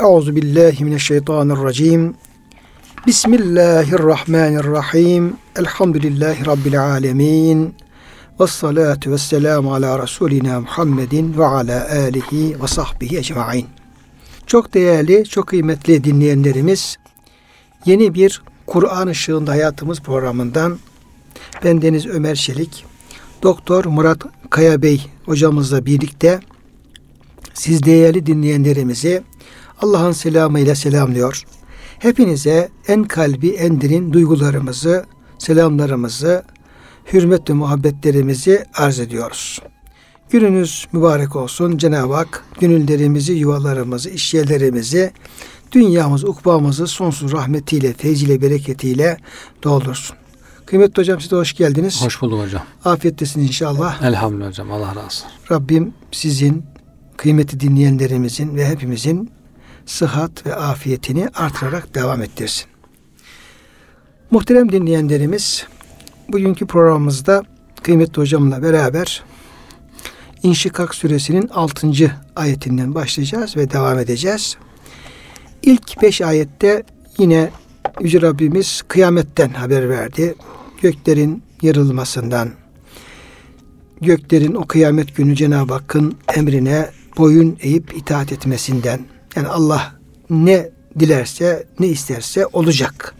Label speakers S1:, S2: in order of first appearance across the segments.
S1: Euzu billahi mineşşeytanirracim. Bismillahirrahmanirrahim. Elhamdülillahi rabbil alamin. Ves salatu vesselamu ala Resulina Muhammedin ve ala alihi ve sahbihi ecmaîn. Çok değerli, çok kıymetli dinleyenlerimiz, yeni bir Kur'an ışığında hayatımız programından ben Deniz Ömer Çelik, Doktor Murat Kaya Bey hocamızla birlikte siz değerli dinleyenlerimizi Allah'ın selamıyla selamlıyor. Hepinize en kalbi, en derin duygularımızı, selamlarımızı, hürmet ve muhabbetlerimizi arz ediyoruz. Gününüz mübarek olsun. Cenab-ı Hak gönüllerimizi, yuvalarımızı, işyerlerimizi, dünyamız, ukbamızı sonsuz rahmetiyle, feyziyle, bereketiyle doldursun. Kıymetli hocam size hoş geldiniz.
S2: Hoş bulduk hocam.
S1: Afiyettesiniz inşallah.
S2: Elhamdülillah hocam. Allah razı olsun.
S1: Rabbim sizin, kıymeti dinleyenlerimizin ve hepimizin sıhhat ve afiyetini artırarak devam ettirsin. Muhterem dinleyenlerimiz, bugünkü programımızda kıymetli hocamla beraber İnşikak suresinin 6. ayetinden başlayacağız ve devam edeceğiz. İlk beş ayette yine Yüce Rabbimiz kıyametten haber verdi. Göklerin yarılmasından, göklerin o kıyamet günü Cenab-ı Hakk'ın emrine boyun eğip itaat etmesinden. Yani Allah ne dilerse, ne isterse olacak.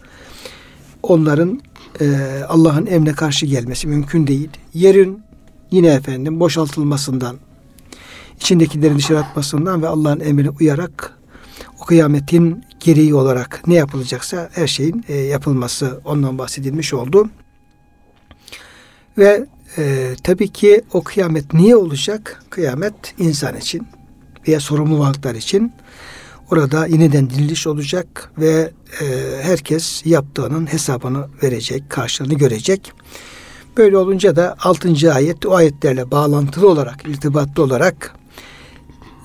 S1: Onların e, Allah'ın emrine karşı gelmesi mümkün değil. Yerin yine efendim boşaltılmasından, içindekilerin dışarı atmasından ve Allah'ın emrine uyarak o kıyametin gereği olarak ne yapılacaksa her şeyin e, yapılması ondan bahsedilmiş oldu. Ve e, tabii ki o kıyamet niye olacak? Kıyamet insan için veya sorumlu varlıklar için orada yeniden diriliş olacak ve e, herkes yaptığının hesabını verecek, karşılığını görecek. Böyle olunca da 6. ayet o ayetlerle bağlantılı olarak, irtibatlı olarak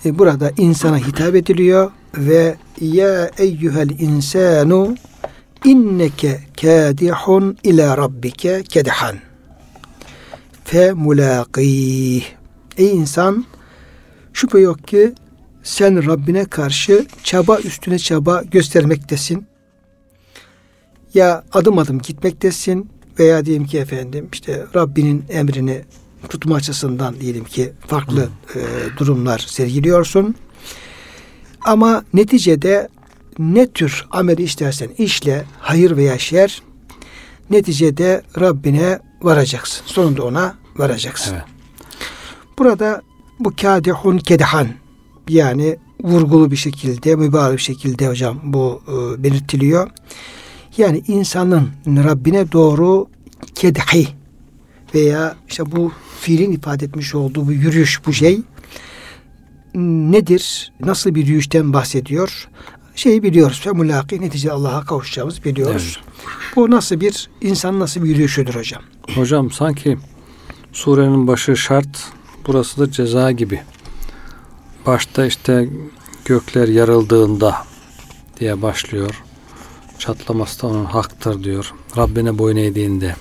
S1: e, burada insana hitap ediliyor ve ya eyyuhel insanu inneke kadihun ila rabbike kedhan fe mulaqih ey insan şüphe yok ki sen Rabbine karşı çaba üstüne çaba göstermektesin. Ya adım adım gitmektesin veya diyelim ki efendim işte Rabbinin emrini tutma açısından diyelim ki farklı e, durumlar sergiliyorsun. Ama neticede ne tür ameli istersen işle, hayır veya şer, neticede Rabbine varacaksın. Sonunda ona varacaksın. Evet. Burada bu kadihun kedhan yani vurgulu bir şekilde, mübarek bir şekilde hocam bu e, belirtiliyor. Yani insanın Rabbine doğru kedhi veya işte bu fiilin ifade etmiş olduğu bu yürüyüş, bu şey nedir? Nasıl bir yürüyüşten bahsediyor? Şeyi biliyoruz. Ve mulaki netice Allah'a kavuşacağımız biliyoruz. Evet. Bu nasıl bir insan nasıl bir yürüyüşüdür hocam?
S2: Hocam sanki surenin başı şart, burası da ceza gibi. Başta işte gökler yarıldığında diye başlıyor. Çatlaması da onun haktır diyor. Rabbine boyun eğdiğinde,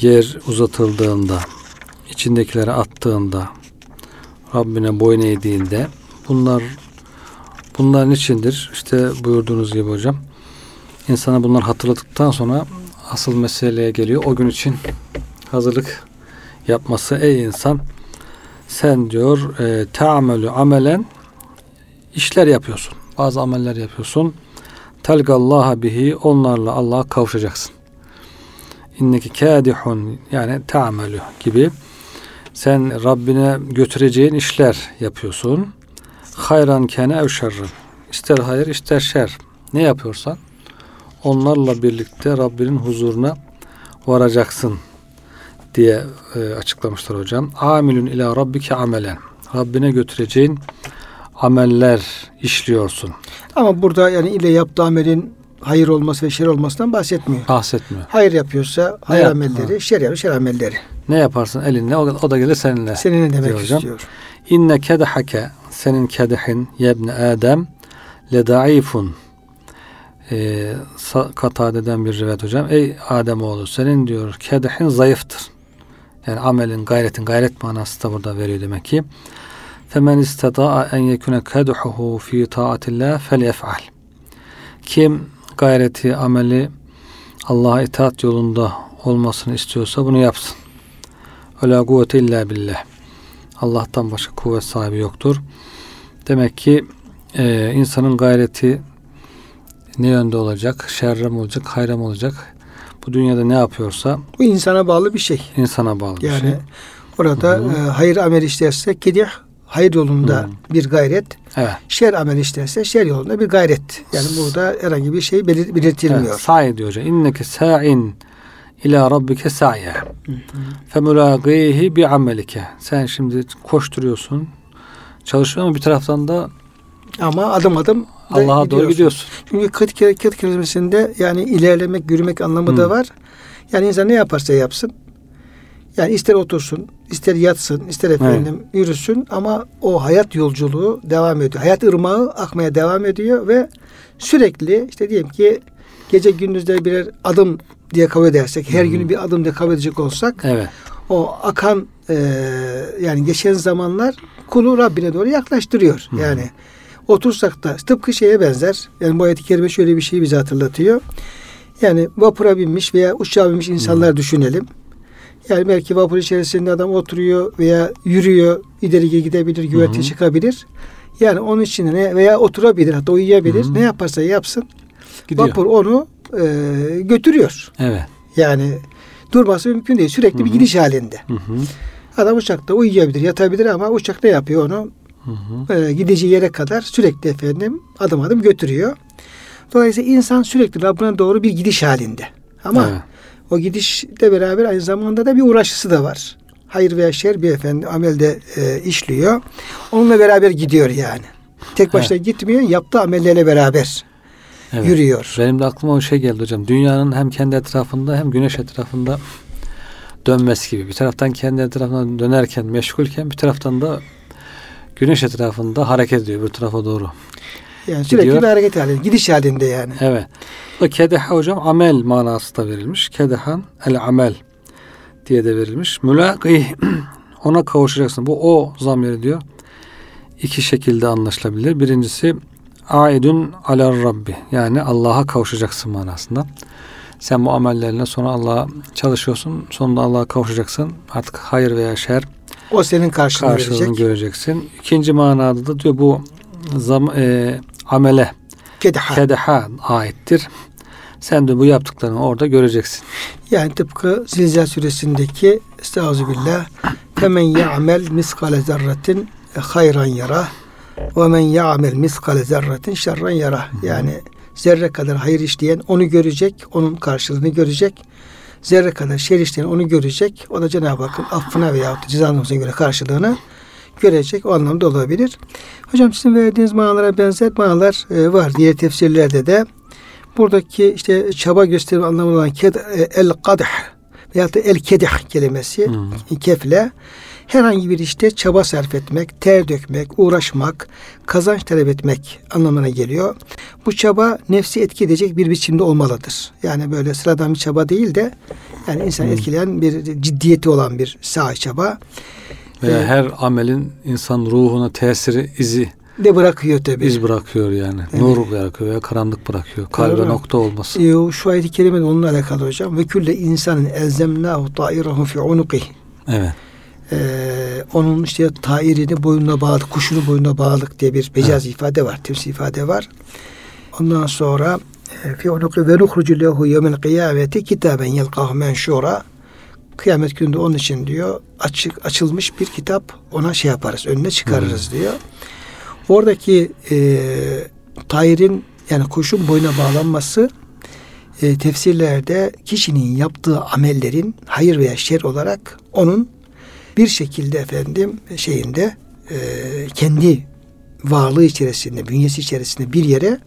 S2: yer uzatıldığında, içindekileri attığında, Rabbine boyun eğdiğinde bunlar bunların içindir. İşte buyurduğunuz gibi hocam. İnsana bunlar hatırladıktan sonra asıl meseleye geliyor. O gün için hazırlık yapması. Ey insan sen diyor e, teamelü amelen işler yapıyorsun. Bazı ameller yapıyorsun. Telgallaha bihi onlarla Allah'a kavuşacaksın. İnneki kadihun yani teamelü gibi sen Rabbine götüreceğin işler yapıyorsun. Hayran kene ev şerrin. İster hayır ister şer. Ne yapıyorsan onlarla birlikte Rabbinin huzuruna varacaksın diye e, açıklamışlar hocam. Amilün ila rabbike amelen. Rabbine götüreceğin ameller işliyorsun.
S1: Ama burada yani ile yaptığı amelin hayır olması ve şer olmasından bahsetmiyor.
S2: Bahsetmiyor.
S1: Hayır yapıyorsa hayır Hayat, amelleri, ha. şer yapıyorsa şer amelleri.
S2: Ne yaparsın elinle o, o da gelir seninle.
S1: Seninle demek hocam. istiyor.
S2: İnne kedehake senin kedehin yebne Adem le daifun e, Katade'den bir rivayet hocam. Ey Adem oğlu senin diyor kedehin zayıftır. Yani amelin, gayretin, gayret manası da burada veriyor demek ki. Femen istata'a en yekune kedhuhu fi taatillah felyef'al. Kim gayreti, ameli Allah'a itaat yolunda olmasını istiyorsa bunu yapsın. Ve la kuvvete illa billah. Allah'tan başka kuvvet sahibi yoktur. Demek ki e, insanın gayreti ne yönde olacak? Şerre mi olacak, hayra mı olacak? Bu dünyada ne yapıyorsa
S1: Bu insana bağlı bir şey.
S2: insana bağlı bir
S1: Yani
S2: şey.
S1: orada
S2: Hı hı.
S1: e, hayır amel işlerse kedih hayır yolunda
S2: Hı.
S1: bir gayret.
S2: Evet.
S1: Şer amel işlerse şer yolunda bir gayret. Yani burada herhangi bir şey belir- belirtilmiyor.
S2: Evet, sa'i diyor hocam. İnneke sa'in ila rabbike sa'ye. Femulaqihi bi amelike. Sen şimdi koşturuyorsun, çalışıyorsun ama bir taraftan da
S1: Ama adım adım da
S2: Allah'a doğru
S1: gidiyorsun. Çünkü kıt kıt kelimesinde yani ilerlemek, yürümek anlamı da
S2: Hı.
S1: var. Yani insan ne yaparsa yapsın. Yani ister otursun, ister yatsın, ister efendim yürüsün ama o hayat yolculuğu devam ediyor. Hayat ırmağı akmaya devam ediyor ve sürekli işte diyelim ki gece gündüzde birer adım diye kabul edersek, her
S2: Hı.
S1: günü bir adım diye kabul edecek olsak
S2: Evet.
S1: o akan e, yani geçen zamanlar kulu Rabbine doğru yaklaştırıyor.
S2: Hı.
S1: Yani otursak da tıpkı şeye benzer. Yani bu ayet-i kerime şöyle bir şeyi bize hatırlatıyor. Yani vapura binmiş veya uçağa binmiş insanlar düşünelim. Yani belki vapur içerisinde adam oturuyor veya yürüyor, ileri gidebilir, güverte
S2: Hı.
S1: çıkabilir. Yani onun için ne veya oturabilir hatta uyuyabilir.
S2: Hı.
S1: Ne yaparsa yapsın.
S2: Gidiyor.
S1: Vapur onu e, götürüyor.
S2: Evet.
S1: Yani durması mümkün değil. Sürekli bir
S2: Hı hı.
S1: gidiş halinde.
S2: Hı hı.
S1: Adam uçakta uyuyabilir, yatabilir ama uçak ne yapıyor onu?
S2: Hı hı.
S1: E, gideceği yere kadar sürekli efendim adım adım götürüyor. Dolayısıyla insan sürekli Rabbine doğru bir gidiş halinde. Ama
S2: Evet.
S1: o gidişle beraber aynı zamanda da bir uğraşısı da var. Hayır veya şer bir efendim amelde e, işliyor. Onunla beraber gidiyor yani. Tek başına gitmiyor, yaptığı amellerle beraber
S2: Evet.
S1: yürüyor.
S2: Benim de aklıma o şey geldi hocam. Dünyanın hem kendi etrafında hem güneş etrafında dönmesi gibi. Bir taraftan kendi etrafına dönerken meşgulken bir taraftan da güneş etrafında hareket ediyor bir tarafa doğru.
S1: Yani sürekli
S2: Gidiyor.
S1: bir hareket halinde, gidiş halinde yani.
S2: Evet. O kedeha hocam amel manası da verilmiş. Kedehan el amel diye de verilmiş. Mülaqih ona kavuşacaksın. Bu o zamiri diyor. İki şekilde anlaşılabilir. Birincisi aidun alar rabbi. Yani Allah'a kavuşacaksın manasında. Sen bu amellerine sonra Allah'a çalışıyorsun. Sonunda Allah'a kavuşacaksın. Artık hayır veya şer
S1: O senin karşılığını
S2: karşılığını
S1: verecek.
S2: göreceksin. İkinci manada da diyor bu zam, e, amele
S1: Kedeha.
S2: kedeha aittir. Sen de bu yaptıklarını orada göreceksin.
S1: Yani tıpkı Zilzal suresindeki Estağfirullah Femen ya'mel miskale zerretin hayran yara ve men ya'mel miskale zerretin şerran yara. Yani zerre kadar hayır işleyen onu görecek, onun karşılığını görecek. Zerre kadar şer işleyen onu görecek. O da Cenab-ı Hakk'ın affına veya cezalandırmasına göre karşılığını görecek. O anlamda olabilir. Hocam sizin verdiğiniz manalara benzer manalar e, var. Diğer tefsirlerde de buradaki işte çaba gösterme anlamı olan ked, e, el kadh veyahut da el kedih kelimesi
S2: Hı.
S1: kefle herhangi bir işte çaba sarf etmek, ter dökmek, uğraşmak, kazanç talep etmek anlamına geliyor. Bu çaba nefsi etki edecek bir biçimde olmalıdır. Yani böyle sıradan bir çaba değil de yani insan
S2: Hı.
S1: etkileyen bir ciddiyeti olan bir sahi çaba
S2: Veya
S1: Evet.
S2: her amelin insan ruhuna tesiri, izi,
S1: de bırakıyor tabii.
S2: iz bırakıyor yani.
S1: Evet.
S2: Nur bırakıyor veya karanlık bırakıyor. Kalbe
S1: Doğru.
S2: nokta olması.
S1: Ee, şu ayet-i kerime de onunla alakalı hocam. Ve külle insanın elzemnahu ta'irahu fi unuqih.
S2: Evet.
S1: Ee, onun işte tairini boynuna bağlı, kuşunu boynuna bağlık diye bir mecaz ifade var, tefsir ifade var. Ondan sonra e, fi unuqi ve nuhrucu lehu yevmel kıyameti kitaben yelkahu menşura. Kıyamet gününde onun için diyor açık açılmış bir kitap ona şey yaparız, önüne çıkarırız diyor. Oradaki e, tairin yani kuşun boyuna bağlanması e, tefsirlerde kişinin yaptığı amellerin hayır veya şer olarak onun bir şekilde efendim şeyinde e, kendi varlığı içerisinde, bünyesi içerisinde bir yere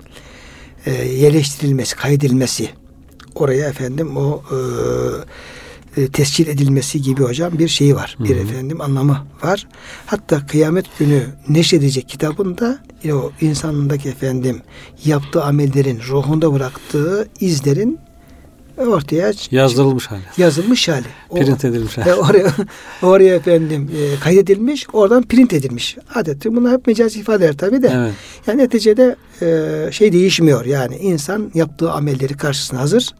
S1: e, yerleştirilmesi, kaydedilmesi, oraya efendim o e, e, tescil edilmesi gibi hocam bir şeyi var. Bir
S2: Hı hı.
S1: efendim anlamı var. Hatta kıyamet günü neşredecek kitabında o insanındaki efendim yaptığı amellerin ruhunda bıraktığı izlerin ortaya
S2: yazdırılmış hali.
S1: Yazılmış hali.
S2: Print edilmiş hali.
S1: E, oraya, oraya efendim e, kaydedilmiş, oradan print edilmiş. Adeti bunlar hep mecazi ifadeler tabi de.
S2: Evet.
S1: Yani neticede e, şey değişmiyor. Yani insan yaptığı amelleri karşısına hazır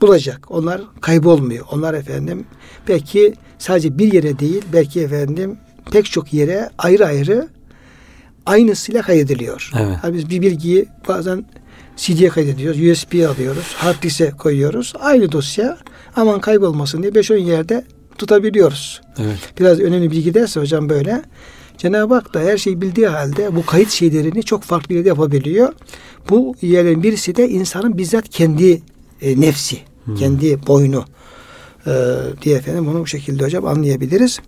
S1: bulacak. Onlar kaybolmuyor. Onlar efendim belki sadece bir yere değil, belki efendim pek çok yere ayrı ayrı aynısıyla kaydediliyor.
S2: Evet.
S1: Yani biz bir bilgiyi bazen CD'ye kaydediyoruz, USB alıyoruz, hard disk'e koyuyoruz. Aynı dosya aman kaybolmasın diye 5-10 yerde tutabiliyoruz.
S2: Evet.
S1: Biraz önemli bilgi derse hocam böyle. Cenab-ı Hak da her şeyi bildiği halde bu kayıt şeylerini çok farklı yerde yapabiliyor. Bu yerlerin birisi de insanın bizzat kendi e, nefsi, hmm. kendi boynu e, diye efendim bunu bu şekilde hocam anlayabiliriz.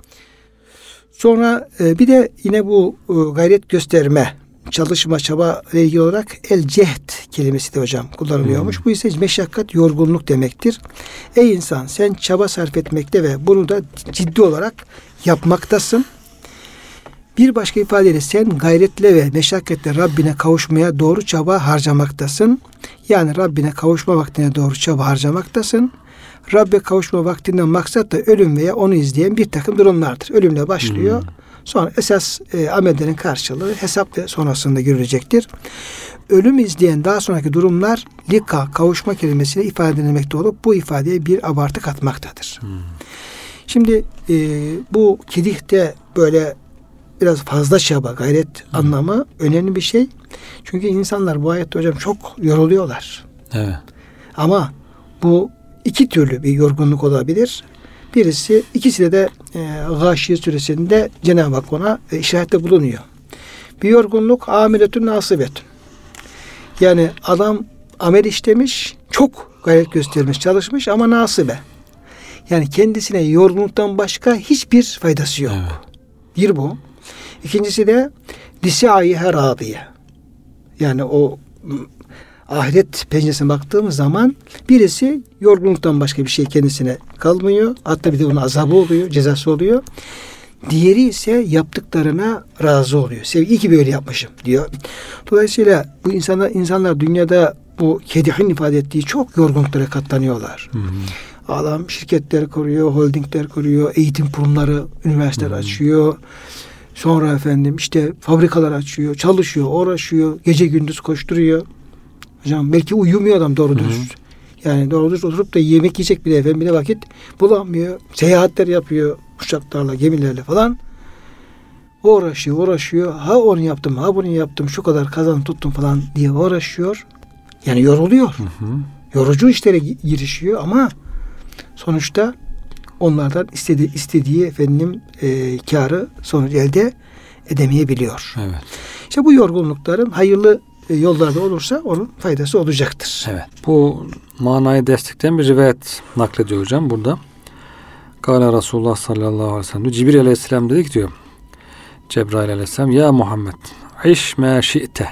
S1: Sonra e, bir de yine bu e, gayret gösterme, çalışma, çaba ile ilgili olarak el cehd kelimesi de hocam kullanılıyormuş. Hmm. Bu ise meşakkat, yorgunluk demektir. Ey insan sen çaba sarf etmekte ve bunu da ciddi olarak yapmaktasın. Bir başka ifadeyle sen gayretle ve meşakkatle Rabbine kavuşmaya doğru çaba harcamaktasın. Yani Rabbine kavuşma vaktine doğru çaba harcamaktasın. Rabbe kavuşma vaktinden maksat da ölüm veya onu izleyen bir takım durumlardır. Ölümle başlıyor. Hmm. Sonra esas e, amellerin karşılığı hesap ve sonrasında görülecektir. Ölüm izleyen daha sonraki durumlar lika, kavuşma kelimesiyle ifade edilmekte olup bu ifadeye bir abartı katmaktadır. Hmm. Şimdi e, bu kidihte böyle biraz fazla çaba, gayret hmm. anlamı önemli bir şey. Çünkü insanlar bu ayette hocam çok yoruluyorlar.
S2: Evet.
S1: Ama bu iki türlü bir yorgunluk olabilir. Birisi ikisi de e, Gâşiye süresinde Cenab-ı Hak ona e, işarette bulunuyor. Bir yorgunluk amiletün nasibetün. Yani adam amel işlemiş, çok gayret göstermiş, çalışmış ama nasibe. Yani kendisine yorgunluktan başka hiçbir faydası yok. Evet. Bir bu. İkincisi de lisai her abiye. Yani o ahiret penceresine baktığımız zaman birisi yorgunluktan başka bir şey kendisine kalmıyor. Hatta bir de onun azabı oluyor, cezası oluyor. Diğeri ise yaptıklarına razı oluyor. Sevgi ki böyle yapmışım diyor. Dolayısıyla bu insanlar insanlar dünyada bu kedihin ifade ettiği çok yorgunluklara katlanıyorlar. Hı hı. Adam şirketler kuruyor, holdingler kuruyor, eğitim kurumları, üniversiteler açıyor. Sonra efendim işte fabrikalar açıyor, çalışıyor, uğraşıyor, gece gündüz koşturuyor. Hocam belki uyumuyor adam doğru dürüst. Yani doğru dürüst oturup da yemek yiyecek bile efendim bile vakit bulamıyor. Seyahatler yapıyor uçaklarla, gemilerle falan. Uğraşıyor, uğraşıyor. Ha onu yaptım, ha bunu yaptım, şu kadar kazan tuttum falan diye uğraşıyor. Yani yoruluyor. Hı hı. Yorucu işlere girişiyor ama sonuçta onlardan istediği, istediği efendim e, karı sonuç elde edemeyebiliyor.
S2: Evet.
S1: İşte bu yorgunlukların hayırlı yollarda olursa onun faydası olacaktır.
S2: Evet. Bu manayı destekleyen bir rivayet naklediyor hocam burada. Kale Resulullah sallallahu aleyhi ve sellem Cibril aleyhisselam dedi diyor Cebrail aleyhisselam Ya Muhammed iş ma şi'te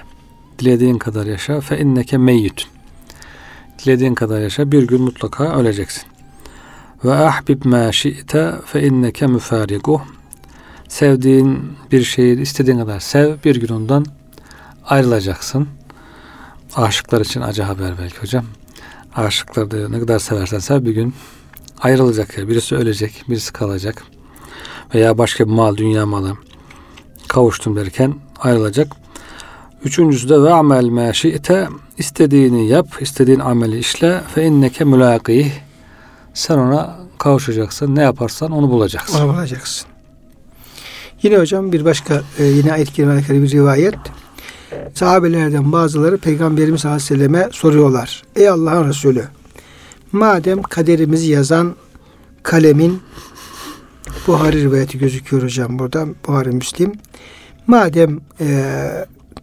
S2: dilediğin kadar yaşa fe inneke meyyitun dilediğin kadar yaşa bir gün mutlaka öleceksin. Ve ahbib ma şi'te fe inneke müfariguh sevdiğin bir şeyi istediğin kadar sev bir gün ondan ayrılacaksın. Aşıklar için acı haber belki hocam. Aşıklar da ne kadar seversen sev bir gün ayrılacak ya. Birisi ölecek, birisi kalacak. Veya başka bir mal, dünya malı kavuştum derken ayrılacak. Üçüncüsü de ve amel me şi'te istediğini yap, istediğin ameli işle fe inneke mülakih sen ona kavuşacaksın. Ne yaparsan onu bulacaksın.
S1: Onu bulacaksın. Yine hocam bir başka e, yine ayet-i bir rivayet. Sahabelerden bazıları Peygamberimiz Aleyhisselam'e soruyorlar. Ey Allah'ın Resulü madem kaderimizi yazan kalemin Buhari rivayeti gözüküyor hocam burada. Buhari Müslim. Madem e,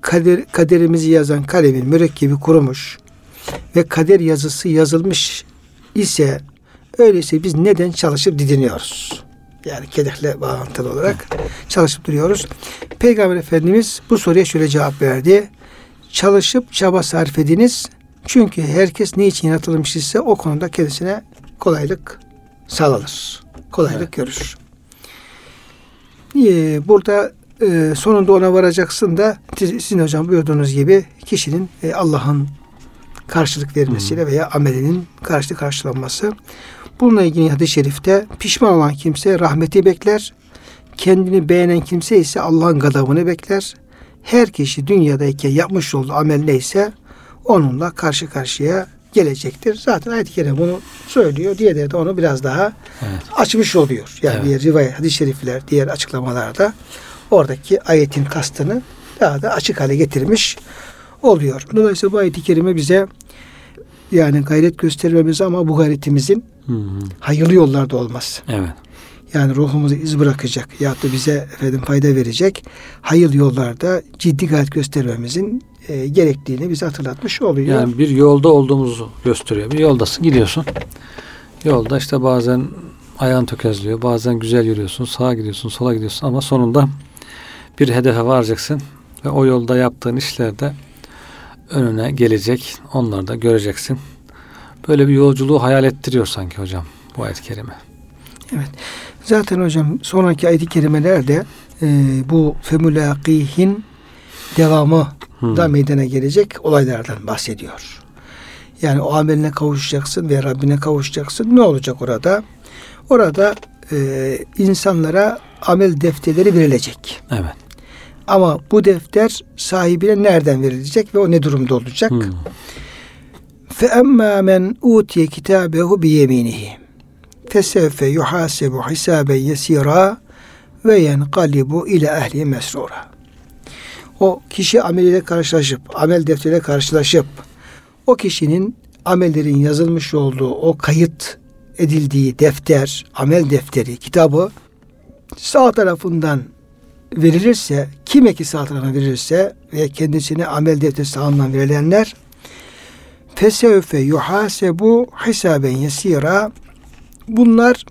S1: kader, kaderimizi yazan kalemin mürekkebi kurumuş ve kader yazısı yazılmış ise öyleyse biz neden çalışıp didiniyoruz? Yani kedehle bağlantılı olarak çalışıp duruyoruz. Peygamber Efendimiz bu soruya şöyle cevap verdi. Çalışıp çaba sarf ediniz. Çünkü herkes ne için yaratılmış ise o konuda kendisine kolaylık sağlanır. Kolaylık evet. görür. Ee, burada e, sonunda ona varacaksın da sizin hocam buyurduğunuz gibi kişinin e, Allah'ın karşılık vermesiyle veya amelinin karşılık karşılanması. Bununla ilgili hadis-i şerifte pişman olan kimse rahmeti bekler. Kendini beğenen kimse ise Allah'ın gadabını bekler. Her kişi dünyadayken yapmış olduğu amel neyse onunla karşı karşıya gelecektir. Zaten ayet-i kerime bunu söylüyor. Diğerleri de onu biraz daha
S2: Evet.
S1: açmış oluyor. Yani
S2: Evet.
S1: diğer rivayet, hadis-i şerifler, diğer açıklamalarda oradaki ayetin kastını daha da açık hale getirmiş oluyor. Dolayısıyla bu ayet-i kerime bize yani gayret göstermemiz ama bu gayretimizin
S2: Hı hı.
S1: hayırlı yollarda olması.
S2: Evet.
S1: Yani ruhumuzu iz bırakacak ya da bize efendim fayda verecek hayırlı yollarda ciddi gayret göstermemizin e, gerektiğini bize hatırlatmış oluyor.
S2: Yani bir yolda olduğumuzu gösteriyor. Bir yoldasın gidiyorsun. Yolda işte bazen ayağın tökezliyor. Bazen güzel yürüyorsun. Sağa gidiyorsun, sola gidiyorsun ama sonunda bir hedefe varacaksın ve o yolda yaptığın işlerde önüne gelecek. Onları da göreceksin. Böyle bir yolculuğu hayal ettiriyor sanki hocam bu ayet-i kerime.
S1: Zaten hocam sonraki ayet-i kerimelerde e, bu femulakihin devamı
S2: Hı.
S1: da meydana gelecek olaylardan bahsediyor. Yani o ameline kavuşacaksın ve Rabbine kavuşacaksın. Ne olacak orada? Orada e, insanlara amel defterleri verilecek.
S2: Evet.
S1: Ama bu defter sahibine nereden verilecek ve o ne durumda olacak?
S2: Hmm.
S1: Fe emmâ men utiye kitâbehu bi yeminihi. Fesevfe yuhâsebu hisâben yesîrâ ve yenkalibu ile ehli mesrûrâ. O kişi ameliyle karşılaşıp, amel defteriyle karşılaşıp, o kişinin amellerin yazılmış olduğu o kayıt edildiği defter, amel defteri, kitabı sağ tarafından verilirse, kime ki sağ tarafına verilirse ve kendisine amel defteri sağından verilenler fesevfe yuhasebu hisaben yesira bunlar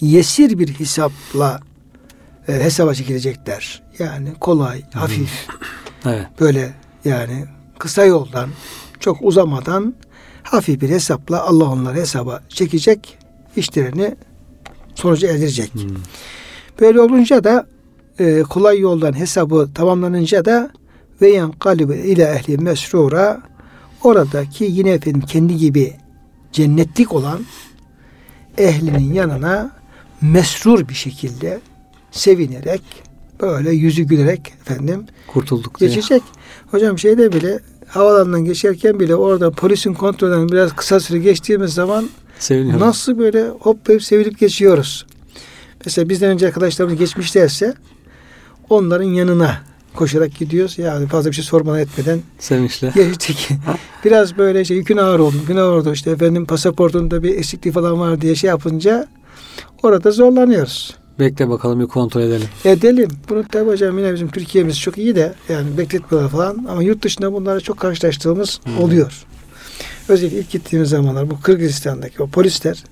S1: yesir bir hesapla e, hesaba çekilecekler. Yani kolay, hafif,
S2: Evet.
S1: böyle yani kısa yoldan, çok uzamadan hafif bir hesapla Allah onları hesaba çekecek, işlerini sonucu erdirecek.
S2: Hı.
S1: Böyle olunca da e, kolay yoldan hesabı tamamlanınca da ve yankalibe ile ehli mesrura oradaki yine efendim kendi gibi cennetlik olan ehlinin yanına mesrur bir şekilde sevinerek böyle yüzü gülerek efendim
S2: Kurtulduk diye.
S1: geçecek. Hocam şeyde bile havalandan geçerken bile orada polisin kontrolünden biraz kısa süre geçtiğimiz zaman
S2: Seviniyorum.
S1: Nasıl böyle hoplayıp sevilip geçiyoruz. Mesela bizden önce arkadaşlarımız geçmişlerse onların yanına koşarak gidiyoruz. Yani fazla bir şey sormadan etmeden
S2: Sevinçle.
S1: geçtik. Biraz böyle şey yükün ağır oldu. Yükün ağır oldu. İşte efendim pasaportunda bir eksikliği falan var diye şey yapınca orada zorlanıyoruz.
S2: Bekle bakalım bir kontrol edelim.
S1: Edelim. Bunu tabi hocam yine bizim Türkiye'miz çok iyi de yani bekletmiyorlar falan ama yurt dışında bunlara çok karşılaştığımız oluyor. Özellikle ilk gittiğimiz zamanlar bu Kırgızistan'daki o polisler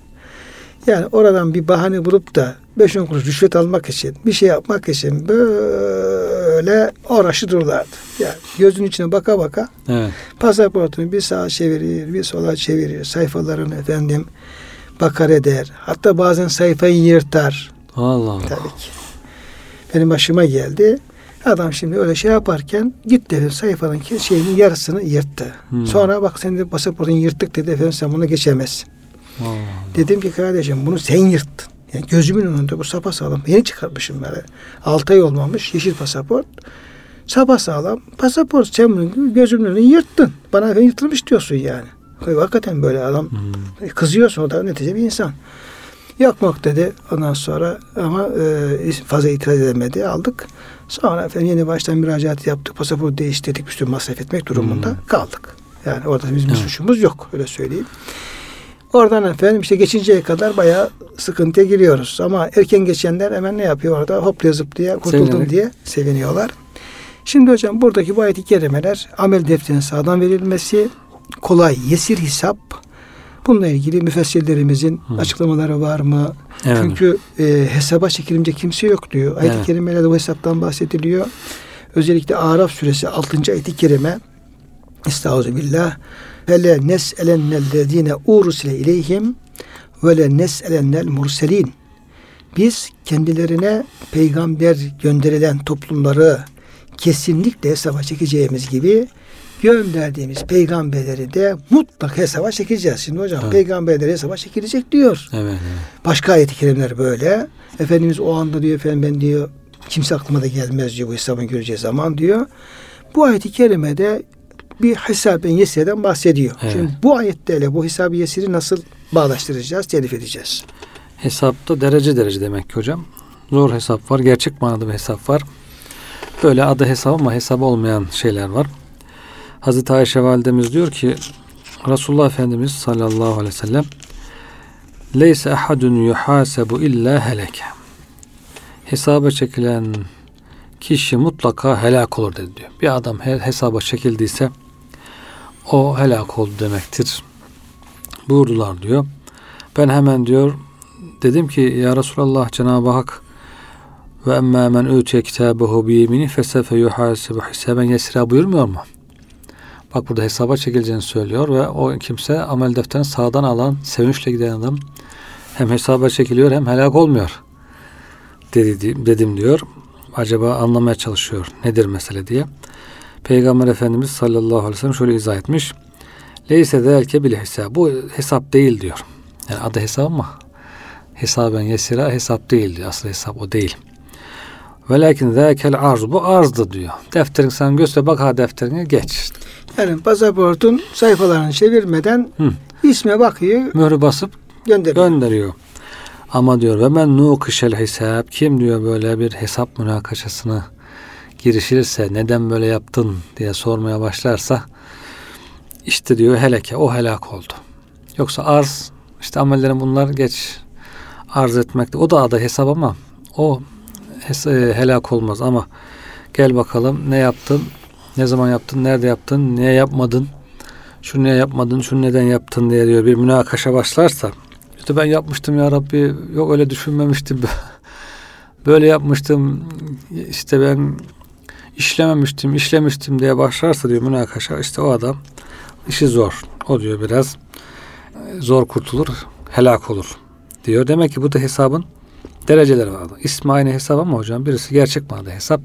S1: yani oradan bir bahane bulup da 5-10 kuruş rüşvet almak için bir şey yapmak için böyle uğraşı dururlardı. Yani gözün içine baka baka
S2: Evet.
S1: pasaportunu bir sağa çevirir, bir sola çevirir, sayfalarını efendim bakar eder. Hatta bazen sayfayı yırtar.
S2: Allah Allah.
S1: Tabii ki. Benim başıma geldi. Adam şimdi öyle şey yaparken gitti efendim sayfanın şeyinin yarısını yırttı.
S2: Hmm.
S1: Sonra bak senin de pasaportun yırttık dedi efendim sen bunu geçemezsin.
S2: Allah.
S1: Dedim ki kardeşim bunu sen yırttın. Yani gözümün önünde bu sapasağlam. Yeni çıkartmışım böyle. 6 ay olmamış yeşil pasaport. Sapasağlam pasaport sen bunu gözümün önünde yırttın. Bana yırtılmış diyorsun yani. Hakikaten böyle adam
S2: Hmm.
S1: Kızıyorsun o da netice bir insan. Yakmak dedi ondan sonra ama e, fazla itiraz edemedi aldık. Sonra efendim yeni baştan müracaat yaptık. Pasaport değiştirdik. Üstüne masraf etmek durumunda
S2: Hmm.
S1: kaldık. Yani orada bizim bir
S2: Evet.
S1: suçumuz yok öyle söyleyeyim. Oradan efendim işte geçinceye kadar bayağı sıkıntıya giriyoruz. Ama erken geçenler hemen ne yapıyor orada? Hoplaya zıplaya kurtuldum
S2: Sevinerek.
S1: diye seviniyorlar. Şimdi hocam buradaki bu ayet-i kerimeler amel defterinin sağdan verilmesi, kolay, yesir hesap. Bununla ilgili müfessirlerimizin
S2: Hı.
S1: açıklamaları var mı?
S2: Evet.
S1: Çünkü e, hesaba çekilince kimse yok diyor. Ayet-i
S2: Evet.
S1: kerimelerde bu hesaptan bahsediliyor. Özellikle Araf suresi 6. ayet-i kerime Estağfirullah. Ve le nes'elennellezine urusile ileyhim ve le nes'elennel murselin. Biz kendilerine peygamber gönderilen toplumları kesinlikle hesaba çekeceğimiz gibi gönderdiğimiz peygamberleri de mutlak hesaba çekeceğiz. Şimdi hocam
S2: Evet.
S1: peygamberleri hesaba çekilecek diyor.
S2: Evet. evet.
S1: Başka ayet-i kerimeler böyle. Efendimiz o anda diyor efendim ben diyor kimse aklıma da gelmez diyor bu hesabın göreceği zaman diyor. Bu ayet-i kerimede bir hesabın yesirden bahsediyor.
S2: Evet.
S1: Şimdi bu ayetlerle bu hesabı yesiri nasıl bağdaştıracağız, telif edeceğiz?
S2: Hesapta derece derece demek ki hocam. Zor hesap var, gerçek manada bir hesap var. Böyle adı hesap ama hesap olmayan şeyler var. Hazreti Ayşe validemiz diyor ki Resulullah Efendimiz sallallahu aleyhi ve sellem Leyse ahadun yuhasebu illa heleke. Hesaba çekilen kişi mutlaka helak olur dedi diyor. Bir adam he- hesaba çekildiyse o helak oldu demektir. Buyurdular diyor. Ben hemen diyor dedim ki ya Resulallah Cenab-ı Hak ve emmâ men utiye kitâbehu bi yemini fesefe yuhâsibu hisaben yesira buyurmuyor mu? Bak burada hesaba çekileceğini söylüyor ve o kimse amel defterini sağdan alan, sevinçle giden adam hem hesaba çekiliyor hem helak olmuyor. Dedi, dedim diyor. Acaba anlamaya çalışıyor. Nedir mesele diye. Peygamber Efendimiz sallallahu aleyhi ve sellem şöyle izah etmiş. Leyse zelke bile hesap. Bu hesap değil diyor. Yani adı hesap ama hesaben yesira hesap değil diyor. Asıl hesap o değil. Velakin zâkel arz. Bu arzdı diyor. Defterin sen göster bak ha defterine geç.
S1: Yani pasaportun sayfalarını çevirmeden
S2: Hı.
S1: isme bakıyor,
S2: Mührü basıp
S1: gönderiyor.
S2: gönderiyor. Ama diyor ve men nukişel hesap kim diyor böyle bir hesap münakaşasına girişirse neden böyle yaptın diye sormaya başlarsa işte diyor heleke o helak oldu. Yoksa arz işte amellerin bunlar geç arz etmekte. O da adı hesap ama o hes- e, helak olmaz ama gel bakalım ne yaptın ne zaman yaptın nerede yaptın niye yapmadın şunu niye yapmadın şunu neden yaptın diye diyor bir münakaşa başlarsa işte ben yapmıştım ya Rabbi yok öyle düşünmemiştim böyle yapmıştım işte ben işlememiştim işlemiştim diye başlarsa diyor münakaşa işte o adam işi zor o diyor biraz e, zor kurtulur helak olur diyor demek ki bu da hesabın dereceleri var ismi aynı hesap ama hocam birisi gerçek manada hesap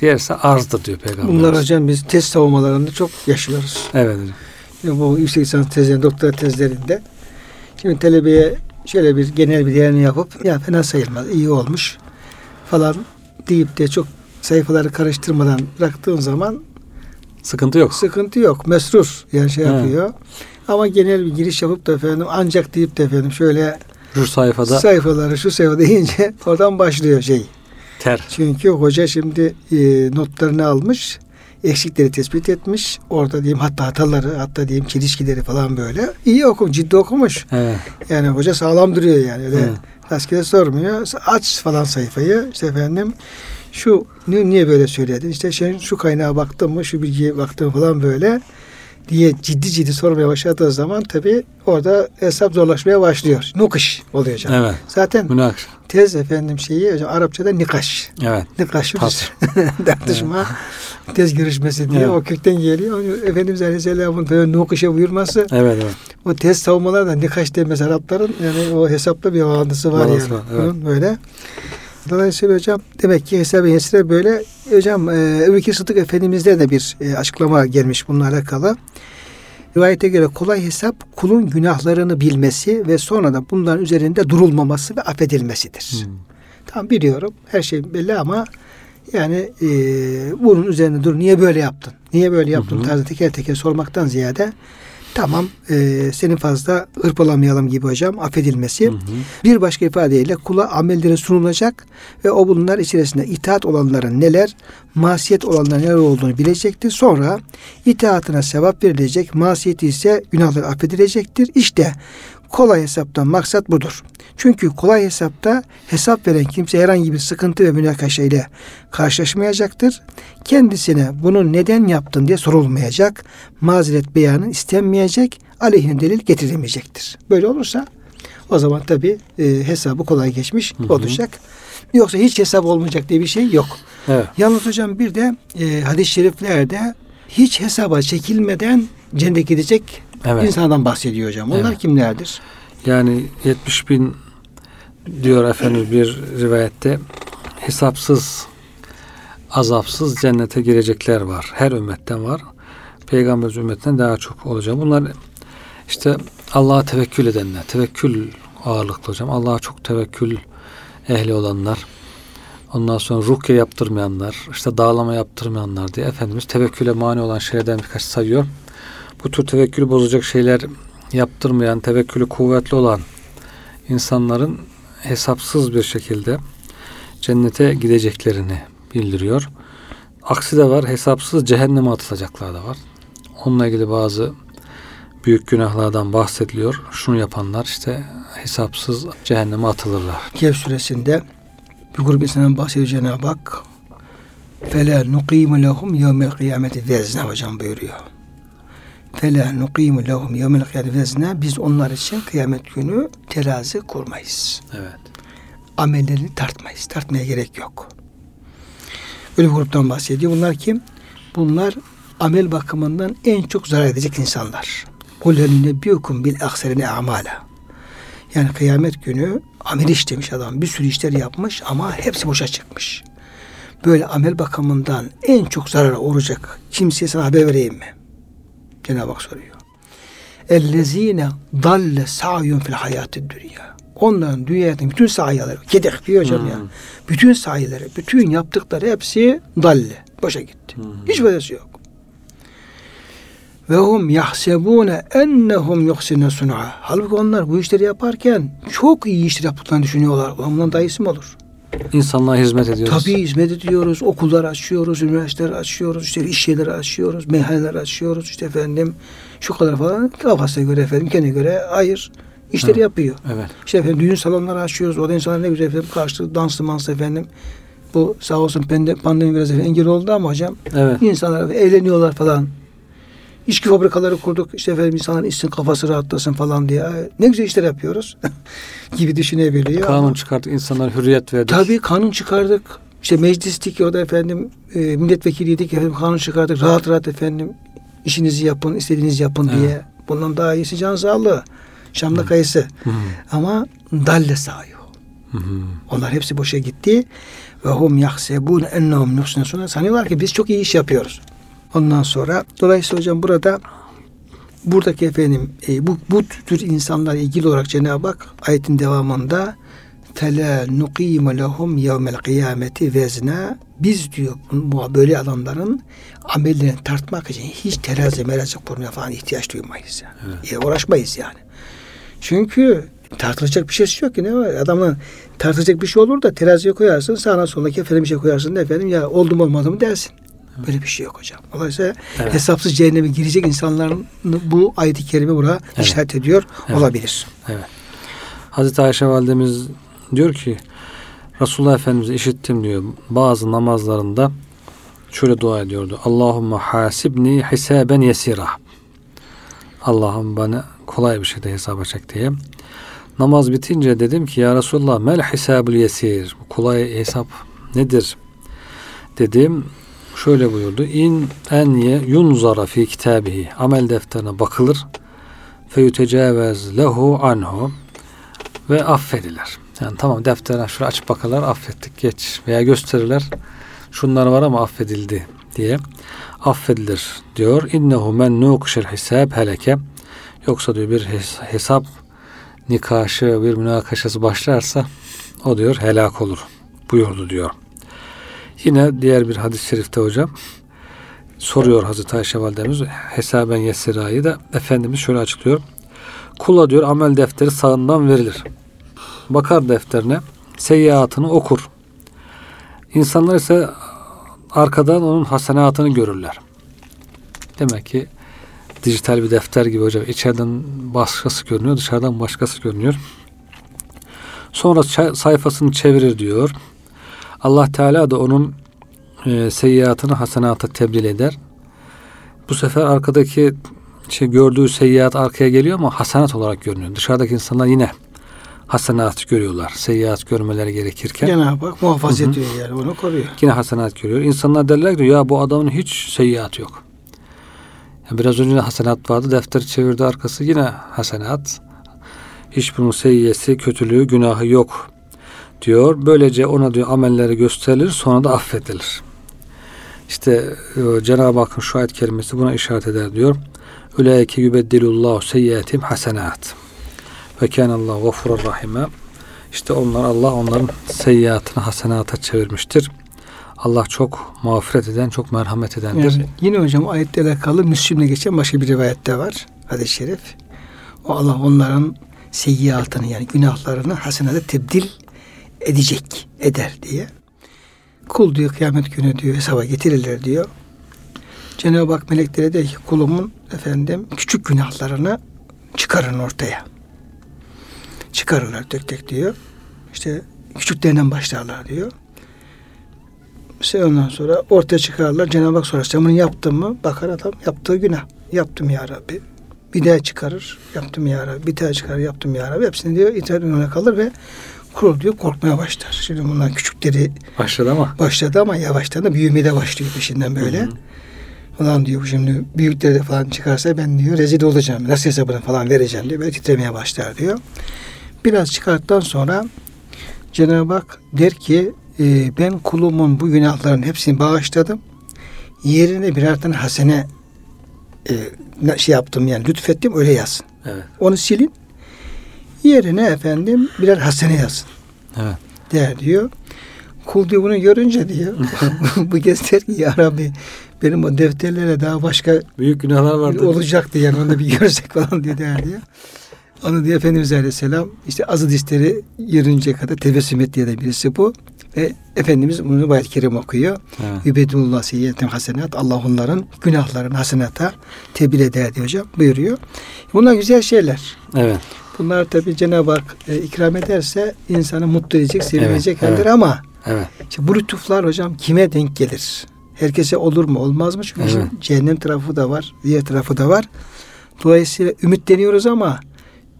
S2: diğerisi arzdır diyor peygamber
S1: Bunlar hocam biz test savunmalarında çok yaşıyoruz.
S2: evet hocam.
S1: Yani bu yüksek lisans tezlerinde, doktora tezlerinde. Şimdi talebeye şöyle bir genel bir değerini yapıp ya fena sayılmaz, iyi olmuş falan deyip de çok sayfaları karıştırmadan bıraktığın zaman
S2: sıkıntı yok
S1: sıkıntı yok. Mesrur yani şey
S2: He.
S1: yapıyor. Ama genel bir giriş yapıp da efendim ancak deyip de efendim şöyle
S2: şu sayfada
S1: sayfaları şu sayfa deyince oradan başlıyor şey.
S2: ter
S1: Çünkü hoca şimdi e, notlarını almış, eksikleri tespit etmiş. Orada diyeyim hatta hataları, hatta diyeyim çelişkileri falan böyle. iyi okumuş, ciddi okumuş.
S2: evet.
S1: Yani hoca sağlam duruyor yani. Öyle
S2: Evet.
S1: rastgele sormuyor. Aç falan sayfayı. İşte efendim şu ni- niye böyle söyledin? İşte şey, şu kaynağa baktın mı, şu bilgiye baktın falan böyle diye ciddi ciddi sormaya başladığı zaman tabii orada hesap zorlaşmaya başlıyor. Nukiş oluyor canım.
S2: evet
S1: Zaten
S2: münakaşa
S1: tez efendim şeyi hocam Arapçada nikaş.
S2: evet
S1: Nikaş tartışma, tez görüşmesi diye
S2: Evet.
S1: o kökten geliyor. Efendimiz Aleyhisselam'ın böyle nukuşa buyurması
S2: evet evet
S1: o tez savunmalar da nikaş demez Arapların yani o hesapta bir bağlantısı var
S2: Bağlantısı
S1: yani.
S2: var, evet.
S1: Bunun böyle. Dolayısıyla hocam demek ki hesabı yesire böyle hocam e, Ebu Bekir Sıddık Efendimiz'de de bir e, açıklama gelmiş bununla alakalı. Rivayete göre kolay hesap kulun günahlarını bilmesi ve sonra da bunların üzerinde durulmaması ve affedilmesidir.
S2: Hmm.
S1: Tamam biliyorum her şey belli ama yani e, bunun üzerine dur niye böyle yaptın? Niye böyle yaptın
S2: Hı hı.
S1: tarzı teker teker sormaktan ziyade tamam e, seni fazla hırpalamayalım gibi hocam affedilmesi.
S2: Hı hı.
S1: Bir başka ifadeyle kula amelleri sunulacak ve o bunlar içerisinde itaat olanların neler, masiyet olanların neler olduğunu bilecektir. Sonra itaatına sevap verilecek, masiyeti ise günahları affedilecektir. İşte kolay hesaptan maksat budur. Çünkü kolay hesapta hesap veren kimse herhangi bir sıkıntı ve münakaşa ile karşılaşmayacaktır. Kendisine bunu neden yaptın diye sorulmayacak. Mazeret beyanı istenmeyecek. Aleyhine delil getirilmeyecektir. Böyle olursa o zaman tabi hesabı kolay geçmiş
S2: Hı hı.
S1: olacak. Yoksa hiç hesap olmayacak diye bir şey yok.
S2: evet
S1: Yalnız hocam bir de e, hadis-i şeriflerde hiç hesaba çekilmeden cennete gidecek
S2: evet
S1: insandan bahsediyor hocam. Onlar
S2: Evet.
S1: kimlerdir?
S2: Yani 70 bin diyor Efendimiz bir rivayette hesapsız azapsız cennete girecekler var. Her ümmetten var. peygamber ümmetinden daha çok olacak. Bunlar işte Allah'a tevekkül edenler, tevekkül ağırlıklı hocam. Allah'a çok tevekkül ehli olanlar. Ondan sonra rukiye yaptırmayanlar, işte dağlama yaptırmayanlar diye Efendimiz tevekküle mani olan şeylerden birkaç sayıyor. Bu tür tevekkülü bozacak şeyler yaptırmayan, tevekkülü kuvvetli olan insanların hesapsız bir şekilde cennete gideceklerini bildiriyor. Aksi de var, hesapsız cehenneme atılacaklar da var. Onunla ilgili bazı büyük günahlardan bahsediliyor. Şunu yapanlar işte hesapsız cehenneme atılırlar.
S1: Kehf suresinde bir grup insanın bahsediyor Cenab-ı Hak. Fela nuqimu lehum yevmel kıyameti vezne hocam buyuruyor. Fela nuqimu lehum yevmel vezne biz onlar için kıyamet günü terazi kurmayız.
S2: Evet.
S1: Amellerini tartmayız. Tartmaya gerek yok. Böyle bir gruptan bahsediyor. Bunlar kim? Bunlar amel bakımından en çok zarar edecek insanlar. Kul nebiyukum bil akserine amala. Yani kıyamet günü amel işlemiş adam. Bir sürü işler yapmış ama hepsi boşa çıkmış. Böyle amel bakımından en çok zarara uğrayacak kimseye sana haber vereyim mi? Cenab-ı Hak soruyor. Ellezine dalle sa'yun fil hayatı dünya. Onların dünyanın bütün sahileri, kedek diyor hocam ya. Bütün sahileri, bütün yaptıkları hepsi dalle. Boşa gitti. Hiç faydası yok. Ve hum yahsebune ennehum yuhsine sun'a. Halbuki onlar bu işleri yaparken çok iyi işler yaptıklarını düşünüyorlar. Daha iyisi mi olur?
S2: İnsanlığa hizmet ediyoruz.
S1: Tabii hizmet ediyoruz. Okullar açıyoruz, üniversiteler açıyoruz, işte iş yerleri açıyoruz, meyhaneler açıyoruz. işte efendim şu kadar falan kafasına göre efendim kendine göre hayır işleri
S2: Evet.
S1: yapıyor.
S2: Evet.
S1: İşte efendim düğün salonları açıyoruz. O da insanlar ne güzel efendim karşılıklı danslı manslı efendim. Bu sağ olsun pandemi biraz efendim engel oldu ama hocam
S2: Evet.
S1: insanlar eğleniyorlar falan. İçki fabrikaları kurduk. İşte efendim insanlar içsin kafası rahatlasın falan diye. Ne güzel işler yapıyoruz gibi düşünebiliyor.
S2: Kanun
S1: ama-
S2: çıkarttık, insanlara hürriyet verdik.
S1: Tabii kanun çıkardık. İşte meclistik o da efendim e, milletvekiliydik efendim kanun çıkardık. Rahat rahat efendim işinizi yapın, istediğinizi yapın
S2: Evet.
S1: diye. Bundan daha iyisi can sağlığı. Şam'da kayısı.
S2: Hı hı.
S1: Ama dalle.
S2: Hı hı.
S1: Onlar hepsi boşa gitti. Ve hum yahsebun ennehum nuhsine sanıyorlar ki biz çok iyi iş yapıyoruz. Ondan sonra dolayısıyla hocam burada buradaki efendim e, bu, bu tür insanlarla ilgili olarak Cenab-ı Hak ayetin devamında fela nuqime lehum yevmel kıyameti vezna biz diyor bu böyle adamların amellerini tartmak için hiç terazi merazi kurmaya falan ihtiyaç duymayız. Yani. E, uğraşmayız yani. Çünkü tartılacak bir şeysi yok ki ne var? Adamın tartılacak bir şey olur da teraziye koyarsın sağına soluna efendim bir şey koyarsın da efendim ya oldum olmadı mı dersin. Böyle bir şey yok hocam. Dolayısıyla
S2: Evet.
S1: hesapsız cehenneme girecek insanların bu ayet-i kerime buna
S2: Evet.
S1: işaret ediyor
S2: Evet.
S1: olabilir.
S2: Evet. Hazreti Ayşe validemiz diyor ki Resulullah Efendimiz'i işittim diyor. Bazı namazlarında şöyle dua ediyordu. Allahümme hasibni hisaben yesira. Allah'ım bana kolay bir şekilde hesaba çek diye. Namaz bitince dedim ki ya Resulullah mel hisabul yesir. Kolay hesap nedir? Dedim. Şöyle buyurdu. İn en ye yunzara fi kitabihi. Amel defterine bakılır. Feyutecavez lehu anhu ve affediler. Yani tamam defterine şuraya açıp bakarlar affettik geç veya gösterirler şunlar var ama affedildi diye affedilir diyor. İnnehu men nukşel hisab heleke yoksa diyor bir hes- hesap nikaşı bir münakaşası başlarsa o diyor helak olur buyurdu diyor. Yine diğer bir hadis-i şerifte hocam soruyor Hazreti Ayşe validemiz hesaben yesirayı da Efendimiz şöyle açıklıyor. Kula diyor amel defteri sağından verilir. Bakar defterine seyyiatını okur. İnsanlar ise arkadan onun hasenatını görürler. Demek ki dijital bir defter gibi hocam. İçeriden başkası görünüyor, dışarıdan başkası görünüyor. Sonra sayfasını çevirir diyor. Allah Teala da onun e, seyyiatını hasenata tebdil eder. Bu sefer arkadaki şey gördüğü seyyiat arkaya geliyor ama hasenat olarak görünüyor. Dışarıdaki insanlar yine hasenat görüyorlar. Seyyiat görmeleri gerekirken
S1: Cenab-ı Hak muhafaza
S2: Hı hı.
S1: ediyor yani onu koruyor.
S2: yine hasenat görüyor. İnsanlar derler ki ya bu adamın hiç seyyiat yok. Ya biraz önce de hasenat vardı. Defteri çevirdi arkası yine hasenat. Hiç bunun seyyiyesi, kötülüğü, günahı yok diyor. Böylece ona diyor amelleri gösterilir sonra da affedilir. İşte e, Cenab-ı Hakk'ın şu ayet kerimesi buna işaret eder diyor. Üleike yubeddilullahu seyyiatim hasenat. Ve kânallâhu gafurur rahime. İşte onlar Allah onların seyyiatını hasenata çevirmiştir. Allah çok mağfiret eden, çok merhamet edendir.
S1: Yani yine hocam ayetle alakalı Müslim'le geçen başka bir rivayette var. Hadis-i şerif. O Allah onların seyyiatını yani günahlarını hasenata tebdil edecek, eder diye. Kul diyor kıyamet günü diyor hesaba getirilir diyor. Cenab-ı Hak meleklere der ki kulumun efendim küçük günahlarını çıkarın ortaya. Çıkarırlar tek tek diyor. İşte küçüklerinden başlarlar diyor. İşte ondan sonra ortaya çıkarırlar. Cenab-ı Hak sorar. Sen bunu yaptın mı? Bakar adam yaptığı günah. Yaptım ya Rabbi. Bir daha çıkarır. Yaptım ya Rabbi. Bir daha çıkarır. Yaptım ya Rabbi. Hepsini diyor itaat önüne kalır ve kurul diyor korkmaya başlar. Şimdi bunlar küçükleri
S2: Başladı ama.
S1: başladı ama yavaştan da büyümeye de başlıyor peşinden böyle. Ulan diyor şimdi büyükleri de falan çıkarsa ben diyor rezil olacağım. Nasıl hesabını falan vereceğim diyor. Böyle titremeye başlar diyor. Biraz çıkarttıktan sonra Cenab-ı Hak der ki e, ben kulumun bu günahların hepsini bağışladım. Yerine birer tane hasene e, ne- şey yaptım yani lütfettim öyle yazsın.
S2: Evet.
S1: Onu silin. Yerine efendim birer hasene yazsın
S2: Evet.
S1: der diyor. Kul diyor bunu görünce diyor. bu kez der ki ya Rabbi benim o defterlere daha başka
S2: Büyük günahlar vardı.
S1: olacaktı yani onu da bir görsek falan diye der diyor. Onu diyor Efendimiz Aleyhisselam işte azı dişleri yürünceye kadar tebessüm et diye de birisi bu. Ve Efendimiz bunu bayat kerim okuyor. Yübedullah seyyiyetin hasenat. Allah onların günahlarını hasenata tebdil eder diyor hocam buyuruyor. Bunlar güzel şeyler.
S2: Evet.
S1: Bunlar tabi Cenab-ı Hak e, ikram ederse insanı mutlu edecek, sevinecek
S2: Evet, evet.
S1: ama
S2: Evet.
S1: işte bu lütuflar hocam kime denk gelir? Herkese olur mu olmaz mı? Çünkü
S2: Evet.
S1: işin cehennem tarafı da var, diğer tarafı da var. Dolayısıyla ümitleniyoruz ama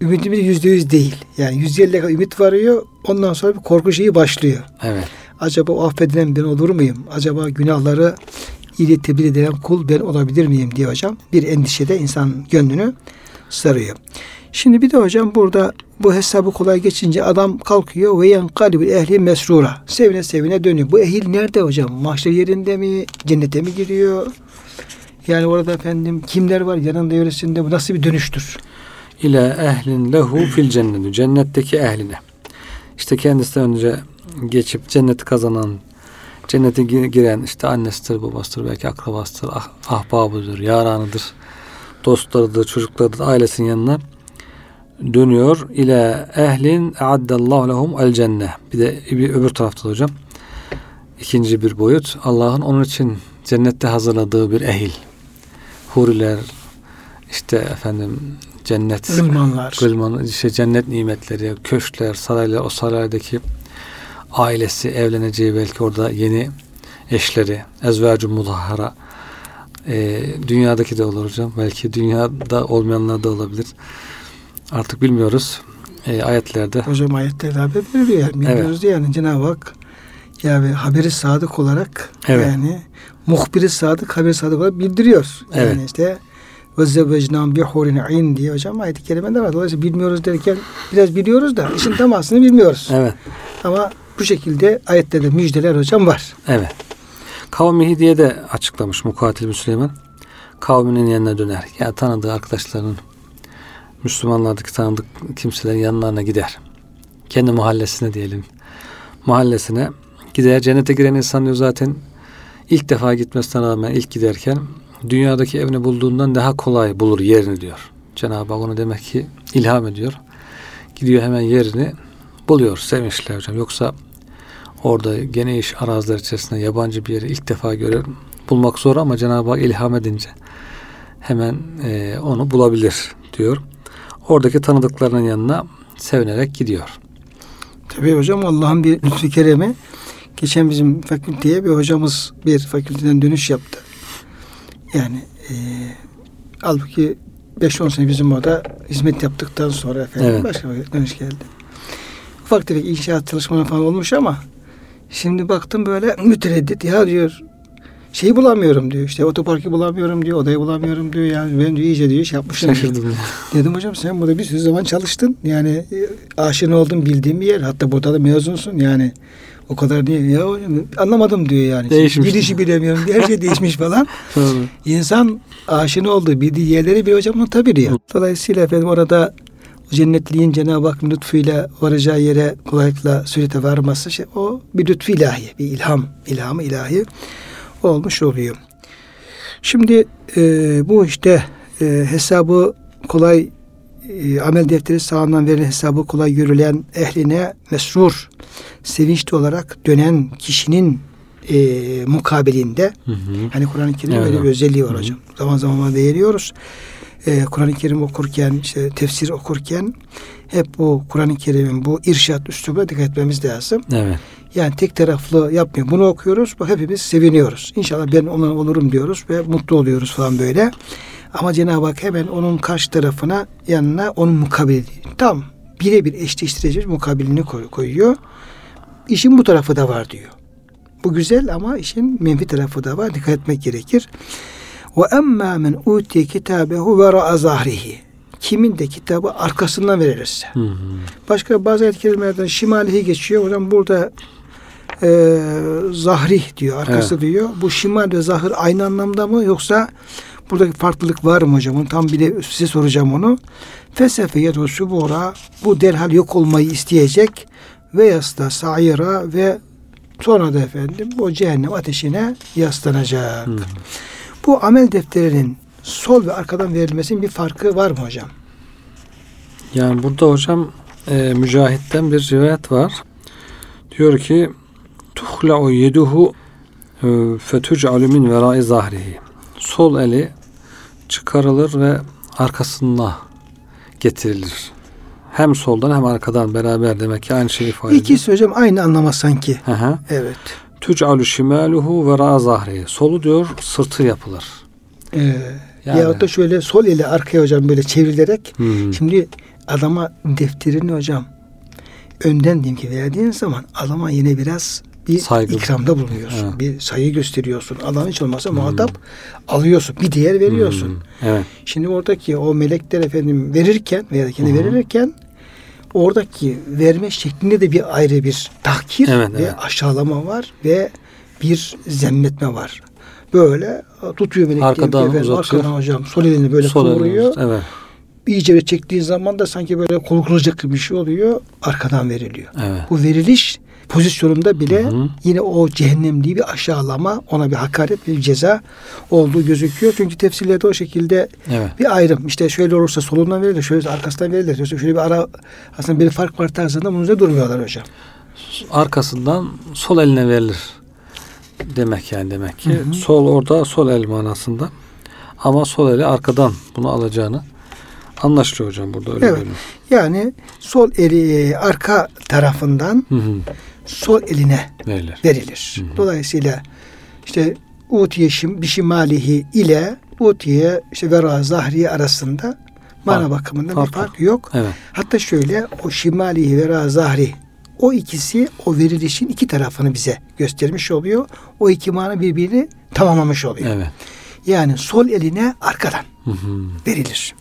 S1: ümidimiz yüzde yüz değil. Yani yüzde elli ümit varıyor. Ondan sonra bir korku şeyi başlıyor.
S2: Evet.
S1: Acaba o affedilen ben olur muyum? Acaba günahları iyi edilen kul ben olabilir miyim diye hocam. Bir endişede insan gönlünü sarıyor. Şimdi bir de hocam burada bu hesabı kolay geçince adam kalkıyor ve yankalibül ehli mesrura. Sevine sevine dönüyor. Bu ehil nerede hocam? Mahşer yerinde mi? Cennete mi giriyor? Yani orada efendim kimler var yanında yöresinde bu nasıl bir dönüştür?
S2: İle ehlin lehu fil cenneti. Cennetteki ehline. İşte kendisinden önce geçip cenneti kazanan, cennete gi- giren işte annesidir, babasıdır, belki akrabasıdır, ah, ahbabıdır, yaranıdır, dostlarıdır, çocuklarıdır, ailesinin yanına dönüyor. İle ehlin eaddallahu lehum el cenne. Bir de bir öbür tarafta hocam ikinci bir boyut. Allah'ın onun için cennette hazırladığı bir ehil. Huriler, işte efendim cennet
S1: Zulmanlar.
S2: Gılman, işte cennet nimetleri, köşkler, saraylar, o saraydaki ailesi, evleneceği belki orada yeni eşleri, ezvacı mudahara, e, dünyadaki de olur hocam. Belki dünyada olmayanlar da olabilir. Artık bilmiyoruz. E, ayetlerde
S1: Hocam ayetlerde haber veriyor. Yani. Biliyoruz yani Cenab-ı Hak yani haberi sadık olarak
S2: Evet.
S1: yani muhbiri sadık, haberi sadık olarak bildiriyor. Yani
S2: Evet.
S1: işte ve zevvecnâm bi hurin ayn diye hocam ayet-i kerimede var. Dolayısıyla bilmiyoruz derken biraz biliyoruz da işin tam aslını bilmiyoruz.
S2: evet,
S1: Ama bu şekilde ayetlerde müjdeler hocam var.
S2: evet. Kavmihi diye de açıklamış Mukatil Süleyman. Kavminin yanına döner. Yani tanıdığı arkadaşlarının Müslümanlardaki tanıdık kimselerin yanlarına gider. Kendi mahallesine diyelim. Mahallesine gider. Cennete giren insan diyor zaten ilk defa gitmesine rağmen ilk giderken dünyadaki evini bulduğundan daha kolay bulur yerini diyor. Cenab-ı Hak onu demek ki ilham ediyor. Gidiyor hemen yerini buluyor. Sevinçle hocam. Yoksa orada geniş araziler içerisinde yabancı bir yeri ilk defa görür. Bulmak zor ama Cenab-ı Hak ilham edince hemen e, onu bulabilir diyor. Oradaki tanıdıklarının yanına sevinerek gidiyor.
S1: Tabii hocam Allah'ın bir lütfu keremi. Geçen bizim fakülteye bir hocamız bir fakülteden dönüş yaptı. Yani e, halbuki 5-10 sene bizim orada hizmet yaptıktan sonra efendim
S2: Evet.
S1: başka bir dönüş geldi. Ufak tefek inşaat çalışmaları falan olmuş ama şimdi baktım böyle mütereddit ya diyor şeyi bulamıyorum diyor işte otoparkı bulamıyorum diyor odayı bulamıyorum diyor yani ben diyor iyice diyor şey yapmışım diyor.
S2: Şaşırdım.
S1: Dedim hocam sen burada bir sürü zaman çalıştın. Yani e, aşina oldun bildiğin bir yer. Hatta burada da mezunsun. Yani O kadar değil ya. Anlamadım diyor yani.
S2: Değişmiş.
S1: Gidişi bilemiyorum. Her şey değişmiş falan. İnsan aşina olduğu bildiği yerleri bir hocam unutabiliyor. Dolayısıyla efendim orada o cennetliğin Cenab-ı Hakk'ın lütfuyla varacağı yere kolaylıkla sürete varması şey, o bir lütfu ilahi, bir ilham, ilhamı ilahi olmuş oluyor. Şimdi e, bu işte e, hesabı kolay e, amel defteri sağından verilen hesabı kolay görülen ehline mesrur, sevinçli olarak dönen kişinin e, mukabilinde
S2: Hı hı.
S1: Hani Kur'an-ı Kerim
S2: Evet,
S1: böyle bir özelliği var
S2: Hı hı.
S1: hocam. Zaman zaman beğeniyoruz. Ee, Kur'an-ı Kerim okurken, işte tefsir okurken hep bu Kur'an-ı Kerim'in bu irşat üslubuna dikkat etmemiz lazım.
S2: Evet.
S1: Yani tek taraflı yapmıyor. Bunu okuyoruz. Bak hepimiz seviniyoruz. İnşallah ben ona olurum diyoruz ve mutlu oluyoruz falan böyle. Ama Cenab-ı Hak hemen onun karşı tarafına yanına onun mukabili tam birebir eşleştireceğiz mukabilini koy- koyuyor. İşin bu tarafı da var diyor. Bu güzel ama işin menfi tarafı da var. Dikkat etmek gerekir. Ve emma men utiye kitabehu ve ra'a zahrihi. Kimin de kitabı arkasından verilirse.
S2: Hı hı.
S1: Başka bazı ayet kelimelerden şimalihi geçiyor. Hocam burada e, zahri diyor, arkası diyor. Bu şimal ve zahir aynı anlamda mı yoksa buradaki farklılık var mı hocam? Onu tam bir de size soracağım onu. Fesefe yedu subura bu derhal yok olmayı isteyecek ve yasta sayira ve sonra da efendim o cehennem ateşine yaslanacak.
S2: Hı.
S1: Bu amel defterinin sol ve arkadan verilmesinin bir farkı var mı hocam?
S2: Yani burada hocam e, Mücahit'ten bir rivayet var. Diyor ki tuhla'u yeduhu e, fetuc'alu min verai zahrihi. Sol eli çıkarılır ve arkasına getirilir. Hem soldan hem arkadan beraber demek ki aynı şeyi ifade ediyor.
S1: İkisi hocam aynı anlama sanki.
S2: Hı hı.
S1: Evet.
S2: Tuc'alu şimaluhu vera zahrihi. Solu diyor sırtı yapılır.
S1: Ee,
S2: Yani.
S1: Yahut da şöyle sol eli arkaya hocam böyle çevrilerek
S2: Hı.
S1: şimdi adama defterini hocam önden diyeyim ki verdiğin zaman adama yine biraz bir
S2: Saygı.
S1: ikramda bulunuyorsun.
S2: Evet.
S1: Bir sayı gösteriyorsun. Adam hiç olmazsa muhatap alıyorsun. Bir değer veriyorsun.
S2: Hı. Evet.
S1: Şimdi oradaki o melekler efendim verirken veya kendi
S2: hı.
S1: verirken oradaki verme şeklinde de bir ayrı bir tahkir
S2: Evet,
S1: ve
S2: evet.
S1: aşağılama var ve bir zemmetme var. Böyle tutuyor melek
S2: Arkadan uzatıyor.
S1: arkadan hocam sol elini böyle
S2: Sol
S1: kıvırıyor.
S2: Evet.
S1: Bir çektiği zaman da sanki böyle gibi bir şey oluyor. Arkadan veriliyor.
S2: Evet.
S1: Bu veriliş pozisyonunda bile
S2: Hı hı.
S1: yine o cehennemliği bir aşağılama, ona bir hakaret, bir ceza olduğu gözüküyor. Çünkü tefsirlerde o şekilde
S2: Evet.
S1: bir ayrım. İşte şöyle olursa solundan verilir, şöyle arkasından verilir. Şöyle şöyle bir ara aslında bir fark var tarzında bunun üzerinde durmuyorlar hocam.
S2: arkasından sol eline verilir demek yani demek ki.
S1: Hı hı.
S2: Sol orada sol el manasında. Ama sol eli arkadan bunu alacağını anlaşılıyor hocam burada öyle
S1: Evet. Yani sol eli e, arka tarafından
S2: Hı hı.
S1: sol eline
S2: Verilir.
S1: verilir.
S2: Hı hı.
S1: Dolayısıyla işte utiye şim, bişimalihi ile utiye işte vera zahri arasında mana bakımından
S2: fark
S1: bir fark yok.
S2: Evet.
S1: Hatta şöyle o şimalihi vera zahri o ikisi o verilişin iki tarafını bize göstermiş oluyor. O iki mana birbirini tamamlamış oluyor.
S2: Evet.
S1: Yani sol eline arkadan
S2: Hı hı.
S1: verilir.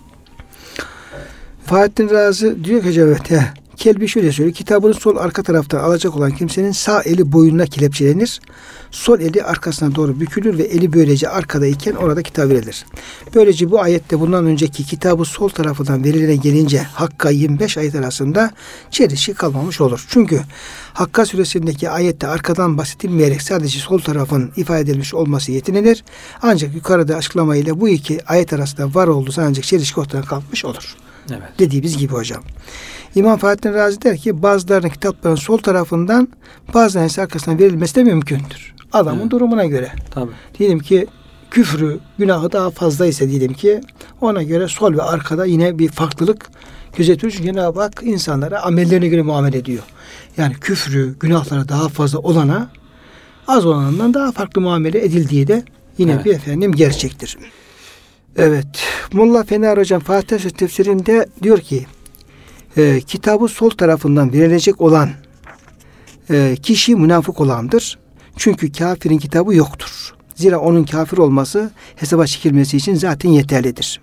S1: Fahrettin Razi diyor ki hocam evet he. Kelbi şöyle söylüyor. Kitabını sol arka taraftan alacak olan kimsenin sağ eli boynuna kelepçelenir. Sol eli arkasına doğru bükülür ve eli böylece arkadayken orada kitap verilir. Böylece bu ayette bundan önceki kitabı sol tarafından verilene gelince Hakka 25 ayet arasında çelişki kalmamış olur. Çünkü Hakka suresindeki ayette arkadan bahsedilmeyerek sadece sol tarafın ifade edilmiş olması yetinilir. Ancak yukarıda açıklamayla bu iki ayet arasında var olduğu ancak çelişki ortadan kalkmış olur
S2: Evet.
S1: dediğimiz gibi hocam. İmam Fahrettin Razi der ki bazılarının kitapların sol tarafından bazılarının ise arkasından verilmesi de mümkündür. Adamın
S2: Evet.
S1: durumuna göre.
S2: Tabii.
S1: Diyelim ki küfrü, günahı daha fazla ise diyelim ki ona göre sol ve arkada yine bir farklılık gözetiyor. Çünkü Cenab-ı Hak insanlara amellerine göre muamele ediyor. Yani küfrü, günahları daha fazla olana az olanından daha farklı muamele edildiği de yine
S2: Evet.
S1: bir efendim gerçektir. Evet. Molla Fener Hocam Fatih tefsirinde diyor ki e, kitabı sol tarafından verilecek olan e, kişi münafık olandır. Çünkü kafirin kitabı yoktur. Zira onun kafir olması hesaba çekilmesi için zaten yeterlidir.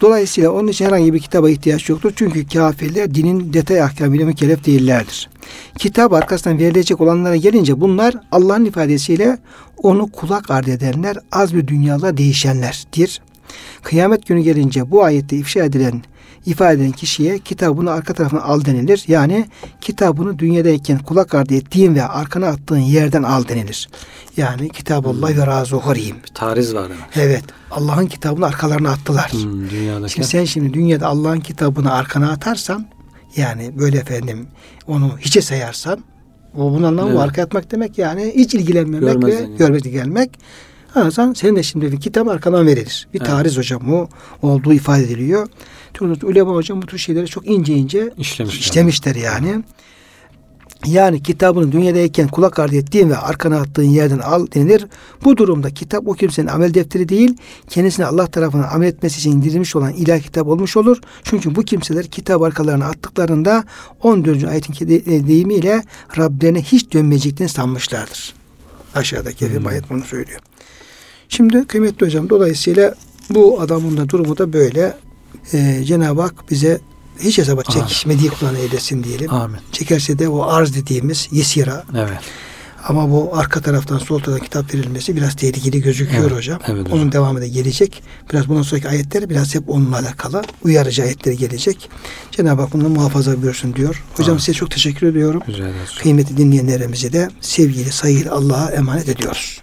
S1: Dolayısıyla onun için herhangi bir kitaba ihtiyaç yoktur. Çünkü kafirler dinin detay ahkamıyla mükellef değillerdir. Kitap arkasından verilecek olanlara gelince bunlar Allah'ın ifadesiyle onu kulak ardı edenler, az bir dünyada değişenlerdir. Kıyamet günü gelince bu ayette ifşa edilen ifade eden kişiye kitabını arka tarafına al denilir. Yani kitabını dünyadayken kulak ardı ettiğin ve arkana attığın yerden al denilir. Yani kitabullah ve razı horiyim.
S2: Bir tariz var demek.
S1: Evet. Allah'ın kitabını arkalarına attılar.
S2: Hmm, dünyadaki.
S1: Şimdi sen şimdi dünyada Allah'ın kitabını arkana atarsan yani böyle efendim onu hiçe sayarsan o bunun anlamı
S2: Evet.
S1: arkaya atmak demek yani hiç ilgilenmemek
S2: Görmezden
S1: ve
S2: gelmek.
S1: görmezden gelmek. Anlarsan senin de şimdi bir kitap arkadan verilir. Bir
S2: Evet.
S1: tariz hocam o olduğu ifade ediliyor. Türlü ulema hocam bu tür şeyleri çok ince ince
S2: İşlemişler.
S1: işlemişler yani. Yani kitabını dünyadayken kulak ardı ettiğin ve arkana attığın yerden al denilir. Bu durumda kitap o kimsenin amel defteri değil, kendisine Allah tarafından amel etmesi için indirilmiş olan ilahi kitap olmuş olur. Çünkü bu kimseler kitap arkalarına attıklarında 14. ayetin e, deyimiyle Rablerine hiç dönmeyeceklerini sanmışlardır. Aşağıdaki
S2: Hmm.
S1: ayet bunu söylüyor. Şimdi kıymetli hocam dolayısıyla bu adamın da durumu da böyle. Ee, Cenab-ı Hak bize hiç hesaba çekişmediği kulağına eylesin diyelim.
S2: Amin.
S1: Çekerse de o arz dediğimiz yesira
S2: Evet.
S1: ama bu arka taraftan sol taraftan kitap verilmesi biraz tehlikeli gözüküyor
S2: Evet,
S1: hocam.
S2: evet hocam.
S1: Onun devamı da gelecek. Biraz bundan sonraki ayetler biraz hep onunla alakalı. Uyarıcı ayetleri gelecek. Cenab-ı Hak bunu muhafaza buyursun diyor. Hocam
S2: Amin.
S1: size çok teşekkür ediyorum. Kıymetli dinleyenlerimizi de sevgili, saygılı Allah'a emanet ediyoruz.